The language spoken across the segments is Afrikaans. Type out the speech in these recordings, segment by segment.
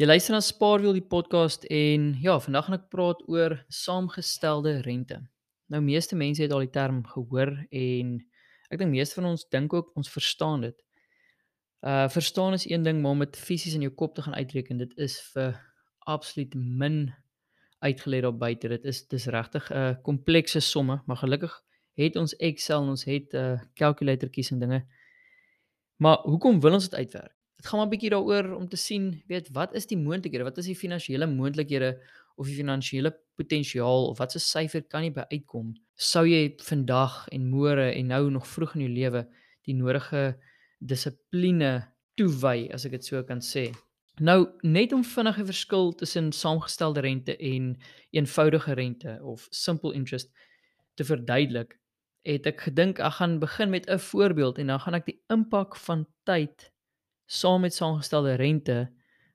Jy luister na Spaarwiel die podcast en ja, vandag gaan ek praat oor saamgestelde rente. Nou meeste mense het al die term gehoor en ek dink meeste van ons dink ook ons verstaan dit. Uh verstaan is een ding, maar om dit fisies in jou kop te gaan uitreken, dit is vir absoluut min uitgelê daar buite. Dit is dis regtig 'n uh, komplekse somme, maar gelukkig het ons Excel en ons het 'n uh, kalkulatortjies en dinge. Maar hoekom wil ons dit uitwerk? Dit gaan maar 'n bietjie daaroor om te sien, weet wat is die moontlikhede? Wat is die finansiële moontlikhede of die finansiële potensiaal of wat se syfer kan jy by uitkom? Sou jy vandag en môre en nou nog vroeg in jou lewe die nodige dissipline toewy, as ek dit so kan sê? Nou net om vinnige verskil tussen saamgestelde rente en eenvoudige rente of simple interest te verduidelik, het ek gedink ek gaan begin met 'n voorbeeld en dan gaan ek die impak van tyd saam met saamgestelde rente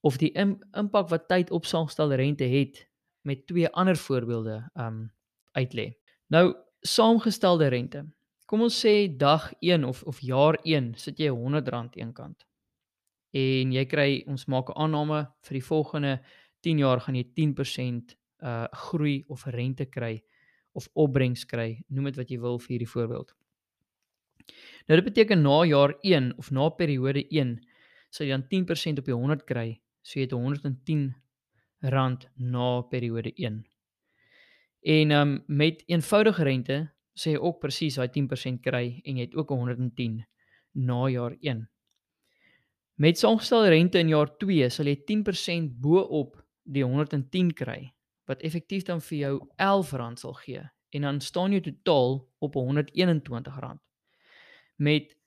of die im impak wat tyd op saamgestelde rente het met twee ander voorbeelde um uitlê. Nou saamgestelde rente. Kom ons sê dag 1 of of jaar 1 sit jy R100 eenkant. En jy kry ons maak 'n aanname vir die volgende 10 jaar gaan jy 10% uh groei of rente kry of opbrengs kry, noem dit wat jy wil vir hierdie voorbeeld. Nou dit beteken na jaar 1 of na periode sal jy dan 10% op die 100 kry. So jy het 110 rand na periode 1. En um met eenvoudige rente sê jy ook presies daai 10% kry en jy het ook 110 na jaar 1. Met saamgestelde rente in jaar 2 sal jy 10% bo-op die 110 kry wat effektief dan vir jou R11 sal gee en dan staan jy totaal op R121. Met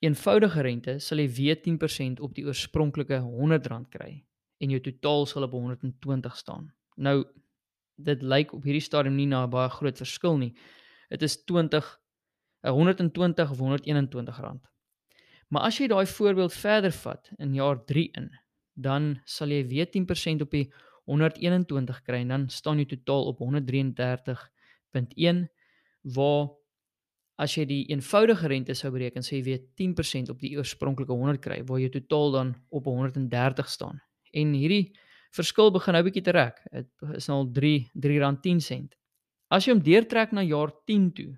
eenvoudige rente sal jy weer 10% op die oorspronklike R100 kry en jou totaal sal op 120 staan. Nou dit lyk op hierdie stadium nie na 'n baie groot verskil nie. Dit is 20 120 of 121 rand. Maar as jy daai voorbeeld verder vat in jaar 3 in, dan sal jy weer 10% op die 121 kry en dan staan jy totaal op 133.1 waar As jy die eenvoudige rente sou bereken, sê jy weer 10% op die oorspronklike 100 kry, waar jy totaal dan op 130 staan. En hierdie verskil begin nou bietjie te rek. Dit is nou al 3 R3.10 sent. As jy hom deurtrek na jaar 10 toe,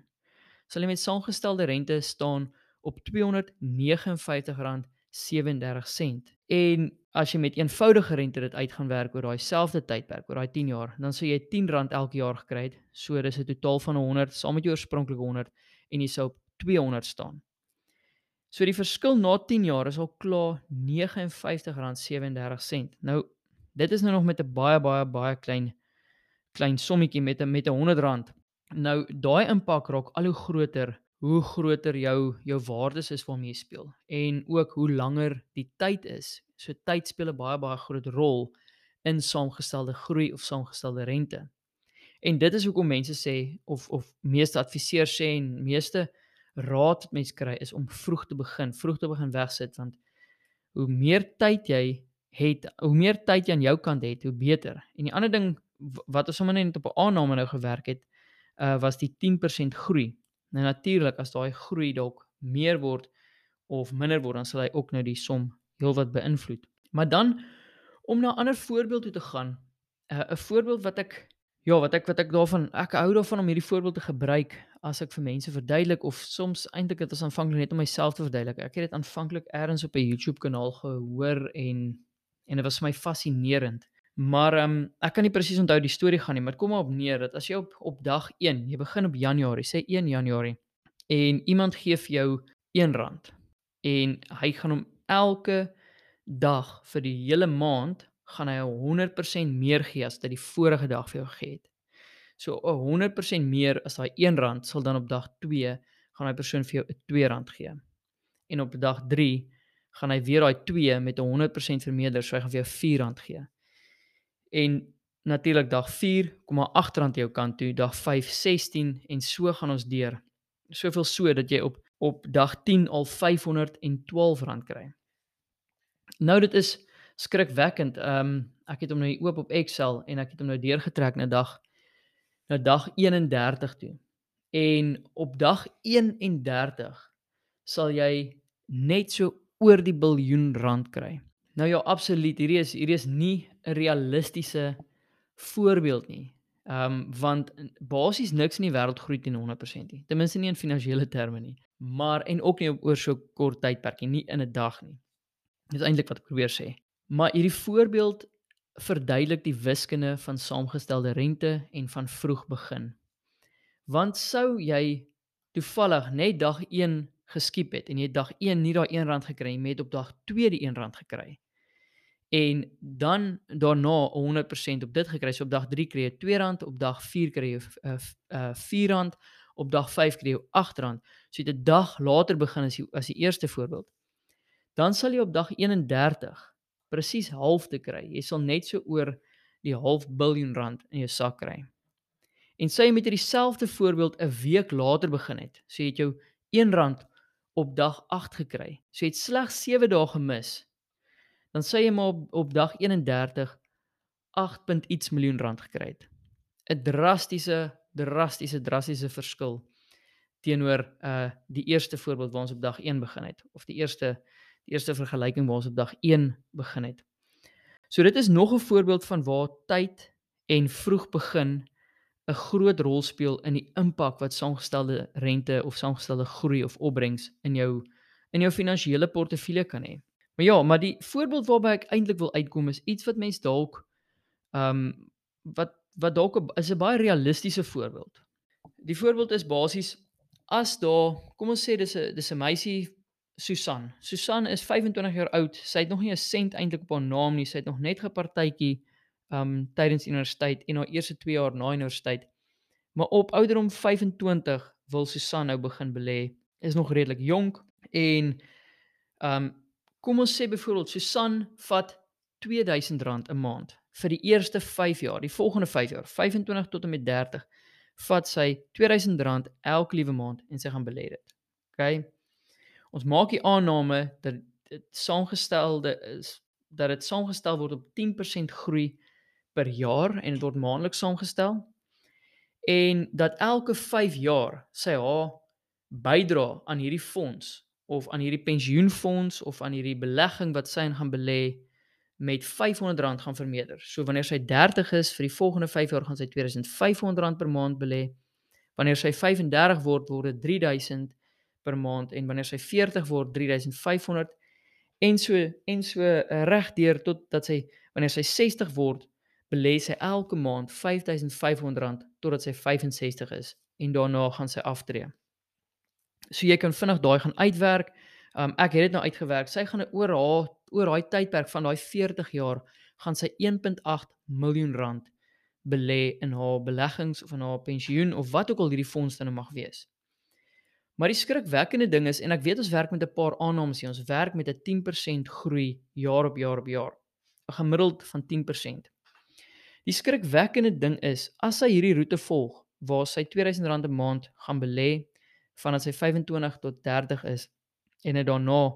sal jy met saamgestelde rente staan op R259.37. En as jy met eenvoudige rente dit uit gaan werk oor daai selfde tydperk, oor daai 10 jaar, dan sal jy R10 elke jaar gekry het. So dis 'n totaal van 100 saam met jou oorspronklike 100 en jy sou op 200 staan. So die verskil na 10 jaar is al klaar R59.37. Nou dit is nou nog met 'n baie baie baie klein klein sommetjie met 'n met 'n R100. Nou daai impak raak al hoe groter hoe groter jou jou waardes is waarmee jy speel en ook hoe langer die tyd is. So tyd speel 'n baie baie groot rol in saamgestelde groei of saamgestelde rente. En dit is hoekom mense sê of of meeste adviseurs sê en meeste raad wat mense kry is om vroeg te begin, vroeg te begin wegsit want hoe meer tyd jy het, hoe meer tyd jy aan jou kant het, hoe beter. En die ander ding wat ons sommer net op 'n aanname nou gewerk het, uh was die 10% groei. Nou natuurlik as daai groei dalk meer word of minder word, dan sal hy ook nou die som heelwat beïnvloed. Maar dan om na 'n ander voorbeeld toe te gaan, uh, 'n voorbeeld wat ek Ja, wat ek wat ek daarvan ek hou daarvan om hierdie voorbeeld te gebruik as ek vir mense verduidelik of soms eintlik dit is aanvanklik net om myself te verduidelik. Ek het dit aanvanklik eers op 'n YouTube kanaal gehoor en en dit was vir my fascinerend. Maar ehm um, ek kan nie presies onthou die storie gaan nie, maar kom maar op neer dat as jy op op dag 1, jy begin op Januarie, sê 1 Januarie en iemand gee vir jou R1 en hy gaan hom elke dag vir die hele maand gaan hy 100% meer gee as wat hy die vorige dag vir jou gegee het. So 100% meer as daai R1 sal dan op dag 2 gaan hy persoon vir jou 'n R2 gee. En op dag 3 gaan hy weer daai 2 met 'n 100% vermeerder, so hy gaan vir jou R4 gee. En natuurlik dag 4 kom maar R8 jou kant toe, dag 5 16 en so gaan ons deur. Soveel so dat jy op op dag 10 al R512 kry. Nou dit is skrikwekkend. Ehm um, ek het hom nou oop op Excel en ek het hom nou deurgetrek na dag na dag 31 toe. En op dag 31 sal jy net so oor die biljoen rand kry. Nou ja, absoluut. Hierdie is hierdie is nie 'n realistiese voorbeeld nie. Ehm um, want basies niks in die wêreld groei teen 100% nie. Ten minste nie in finansiële terme nie. Maar en ook nie oor so kort tydperk nie, nie in 'n dag nie. Dis eintlik wat ek probeer sê. Maar hierdie voorbeeld verduidelik die wiskunde van saamgestelde rente en van vroeg begin. Want sou jy toevallig net dag 1 geskiep het en jy het dag 1 nie daai R1 gekry nie, jy het op dag 2 die R1 gekry en dan daarna 100% op dit gekry. So op dag 3 kry jy R2, op dag 4 kry jy 'n uh, uh, R4, op dag 5 kry jy R8. So jy het 'n dag later begin as die, as die eerste voorbeeld. Dan sal jy op dag 31 presies half te kry. Jy sal net so oor die half biljoen rand in jou sak kry. En sê jy met hierdie selfde voorbeeld 'n week later begin het. So jy het jou R1 op dag 8 gekry. So jy het slegs 7 dae gemis dan sê jy maar op, op dag 31 8. iets miljoen rand gekry het. 'n Drastiese drastiese drastiese verskil teenoor uh die eerste voorbeeld waar ons op dag 1 begin het of die eerste die eerste vergelyking waar ons op dag 1 begin het. So dit is nog 'n voorbeeld van waar tyd en vroeg begin 'n groot rol speel in die impak wat saamgestelde rente of saamgestelde groei of opbrengs in jou in jou finansiële portefeulje kan hê. Maar ja, maar die voorbeeld waarby ek eintlik wil uitkom is iets wat mens dalk ehm um, wat wat dalk is 'n baie realistiese voorbeeld. Die voorbeeld is basies as daar, kom ons sê dis 'n dis 'n meisie Susan. Susan is 25 jaar oud. Sy het nog nie 'n sent eintlik op haar naam nie. Sy het nog net gepartytjie um, tydens universiteit en haar eerste 2 jaar na universiteit. Maar op ouderdom 25 wil Susan nou begin belê. Is nog redelik jonk en um, Kom ons sê byvoorbeeld Susan vat R2000 'n maand vir die eerste 5 jaar, die volgende 5 jaar, 25 tot en met 30, vat sy R2000 elke liewe maand en sy gaan belê dit. OK. Ons maak die aanname dat dit saamgestelde is dat dit saamgestel word op 10% groei per jaar en dit word maandeliks saamgestel en dat elke 5 jaar sy haar bydra aan hierdie fonds of aan hierdie pensioenfonds of aan hierdie belegging wat sy gaan belê met R500 gaan vermeerder. So wanneer sy 30 is vir die volgende 5 jaar gaan sy R2500 per maand belê. Wanneer sy 35 word word dit R3000 per maand en wanneer sy 40 word R3500 en so en so uh, regdeur tot dat sy wanneer sy 60 word belê sy elke maand R5500 totdat sy 65 is en daarna gaan sy aftree. So jy kan vinnig daai gaan uitwerk. Um ek het dit nou uitgewerk. Sy gaan oor haar oor daai tydperk van daai 40 jaar gaan sy 1.8 miljoen rand belê in haar beleggings of in haar pensioen of wat ook al hierdie fonds dan nou mag wees. Maar die skrikwekkende ding is en ek weet ons werk met 'n paar aannames hier. Ons werk met 'n 10% groei jaar op jaar op jaar. 'n Gemiddeld van 10%. Die skrikwekkende ding is as sy hierdie roete volg waar sy R2000 'n maand gaan belê vandat sy 25 tot 30 is en dit daarna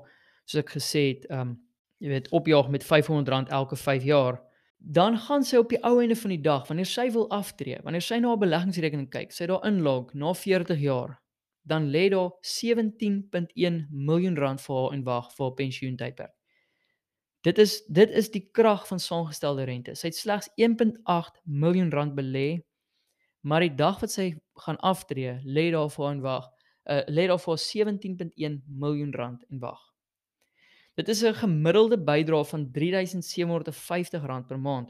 soos ek gesê het, ehm um, jy weet opjaag met R500 elke 5 jaar, dan gaan sy op die ou einde van die dag wanneer sy wil aftree, wanneer sy na haar beleggingsrekening kyk, sy daar inlog na 40 jaar, dan lê daar 17.1 miljoen rand vir haar in wag vir haar pensioentydperk. Dit is dit is die krag van saamgestelde rente. Sy het slegs 1.8 miljoen rand belê, maar die dag wat sy gaan aftree, lê daar vir haar in wag uh, lê daar vir 17.1 miljoen rand en wag. Dit is 'n gemiddelde bydrae van R3750 per maand.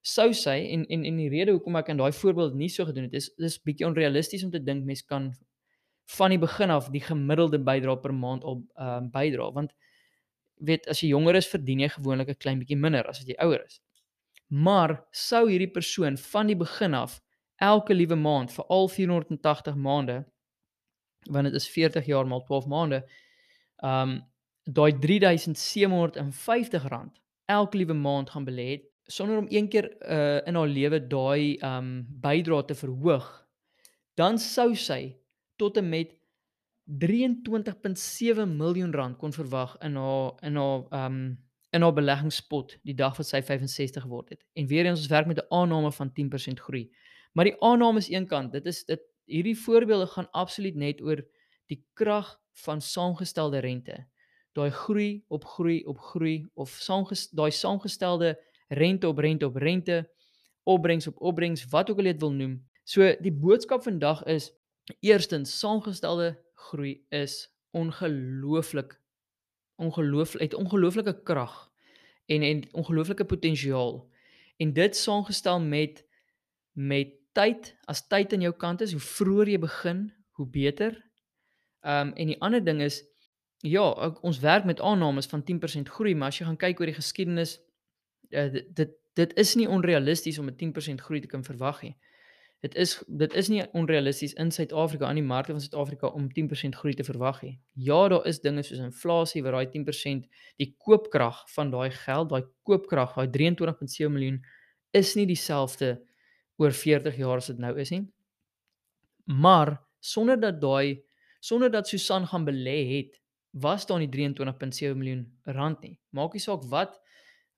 Sou sy en en en die rede hoekom ek aan daai voorbeeld nie so gedoen het is dis bietjie onrealisties om te dink mens kan van die begin af die gemiddelde bydrae per maand op ehm uh, bydra want weet as jy jonger is verdien jy gewoonlik 'n klein bietjie minder as as jy ouer is. Maar sou hierdie persoon van die begin af elke liewe maand vir al 480 maande want dit is 40 jaar maal 12 maande. Um daai R3750 elke liewe maand gaan belê het sonder om een keer uh in haar lewe daai um bydrae te verhoog, dan sou sy tot en met 23.7 miljoen rand kon verwag in haar in haar um in haar beleggingspot die dag wat sy 65 geword het. En weer eens ons werk met 'n aanname van 10% groei. Maar die aanname is een kant. Dit is dit hierdie voorbeelde gaan absoluut net oor die krag van saamgestelde rente. daai groei op groei op groei of saamges daai saamgestelde rente op rente op rente, opbrengs op opbrengs, wat ook al jy dit wil noem. So die boodskap vandag is eerstens saamgestelde groei is ongelooflik ongelooflik het ongelooflike krag en en ongelooflike potensiaal. En dit saamgestel met met tyd, as tyd aan jou kant is, hoe vroeër jy begin, hoe beter. Ehm um, en die ander ding is ja, ons werk met aannames van 10% groei, maar as jy gaan kyk oor die geskiedenis, uh, dit dit is nie onrealisties om 'n 10% groei te kan verwag nie. Dit is dit is nie onrealisties in Suid-Afrika aan die markte van Suid-Afrika om 10% groei te verwag nie. Ja, daar is dinge soos inflasie wat daai 10% die koopkrag van daai geld, daai koopkrag, daai 23.7 miljoen is nie dieselfde oor 40 jaar as dit nou is nie. Maar sonder dat daai sonder dat Susan gaan belê het, was daar nie 23.7 miljoen rand nie. Maak nie saak wat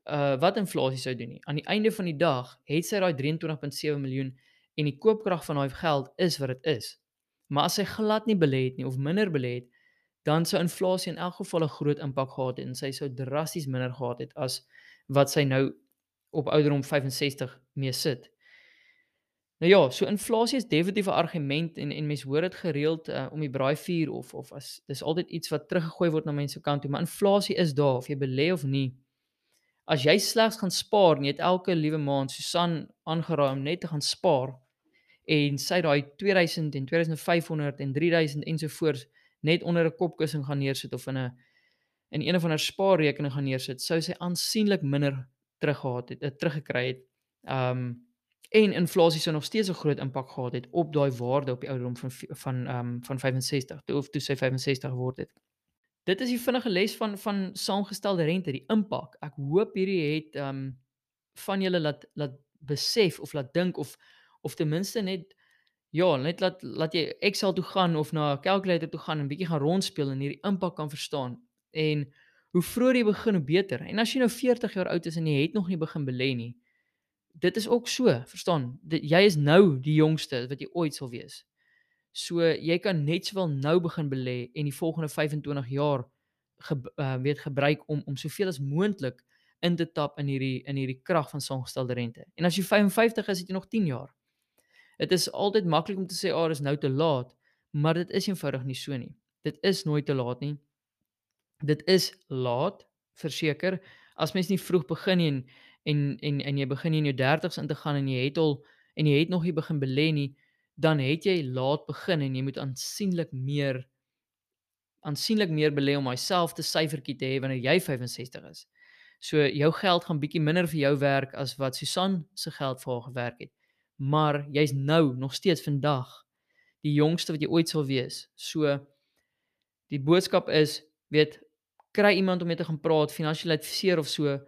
uh wat inflasie sou doen nie. Aan die einde van die dag het sy daai 23.7 miljoen en die koopkrag van daai geld is wat dit is. Maar as hy glad nie belê het nie of minder belê het, dan sou inflasie in elk geval 'n groot impak gehad het en sy sou drasties minder gehad het as wat sy nou op ouderdom 65 mee sit. Nou ja, so inflasie is definitief 'n argument en en mense hoor dit gereeld uh, om die braaivuur of of as dis altyd iets wat teruggegooi word na mense kant toe, maar inflasie is daar of jy belê of nie. As jy slegs gaan spaar het elke liewe maand Susan aangeraai om net te gaan spaar en sy daai 2000 en 2500 en 3000 ensovoorts net onder 'n kopkussing gaan neersit of in 'n in een of ander spaarrekening gaan neersit, sou sy aansienlik minder teruggehad het, uh, teruggekry het. Um en inflasie sou nog steeds 'n groot impak gehad het op daai waarde op die ouderdom van van um van 65 toe of toe sy 65 geword het. Dit is die vinnige les van van saamgestelde rente, die impak. Ek hoop hierdie het um van julle laat laat besef of laat dink of of ten minste net ja, net laat laat jy Excel toe gaan of na 'n calculator toe gaan en bietjie gaan rondspeel en hierdie impak kan verstaan. En hoe vroeër jy begin, hoe beter. En as jy nou 40 jaar oud is en jy het nog nie begin belê nie, dit is ook so, verstaan? Dit, jy is nou die jongste wat jy ooit sal wees. So jy kan net sowel nou begin belê en die volgende 25 jaar ge, uh, weet gebruik om om soveel as moontlik in te tap in hierdie in hierdie krag van saamgestelde rente. En as jy 55 is, het jy nog 10 jaar. Dit is altyd maklik om te sê, "Ag, oh, dis nou te laat," maar dit is eenvoudig nie so nie. Dit is nooit te laat nie. Dit is laat, verseker, as mens nie vroeg begin nie en en en, en jy begin in jou 30's in te gaan en jy het al en jy het nog nie begin belê nie, dan het jy laat begin en jy moet aansienlik meer aansienlik meer belê om jouself te syfertjie te hê wanneer jy 65 is. So jou geld gaan bietjie minder vir jou werk as wat Susan se geld vir haar gewerk het maar jy's nou nog steeds vandag die jongste wat jy ooit sal wees. So die boodskap is, weet, kry iemand om mee te gaan praat, finansiële adviseur of so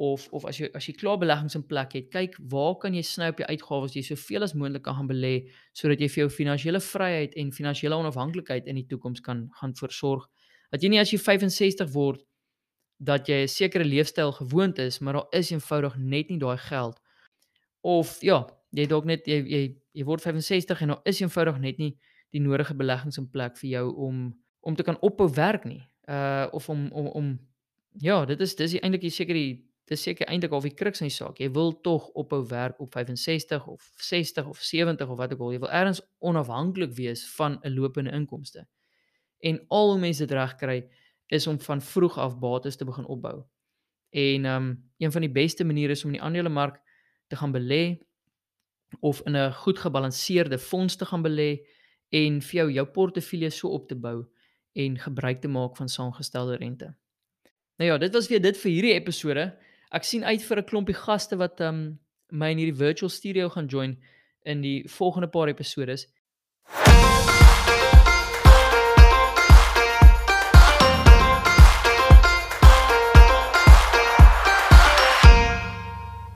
of of as jy as jy klaar beleggings in plek het, kyk waar kan jy sny op jou uitgawes jy soveel as moontlik kan gaan belê sodat jy vir jou finansiële vryheid en finansiële onafhanklikheid in die toekoms kan gaan voorsorg. Dat jy nie as jy 65 word dat jy 'n sekere leefstyl gewoond is, maar daar is eenvoudig net nie daai geld of ja, jy dalk net jy jy jy word 65 en daar is eenvoudig net nie die nodige beleggings in plek vir jou om om te kan ophou werk nie. Uh of om om om ja, dit is dis eintlik seker die dis seker eintlik al die kruks in die saak. Jy wil tog ophou werk op 65 of 60 of 70 of wat ook al. Jy wil ergens onafhanklik wees van 'n lopende inkomste. En al hoe mense dit reg kry is om van vroeg af bates te begin opbou. En um een van die beste maniere is om in die aandelemark te gaan belê of in 'n goed gebalanseerde fonds te gaan belê en vir jou jou portefeulje so op te bou en gebruik te maak van saamgestelde rente. Nou ja, dit was weer dit vir hierdie episode. Ek sien uit vir 'n klompie gaste wat um my in hierdie virtual studio gaan join in die volgende paar episodes.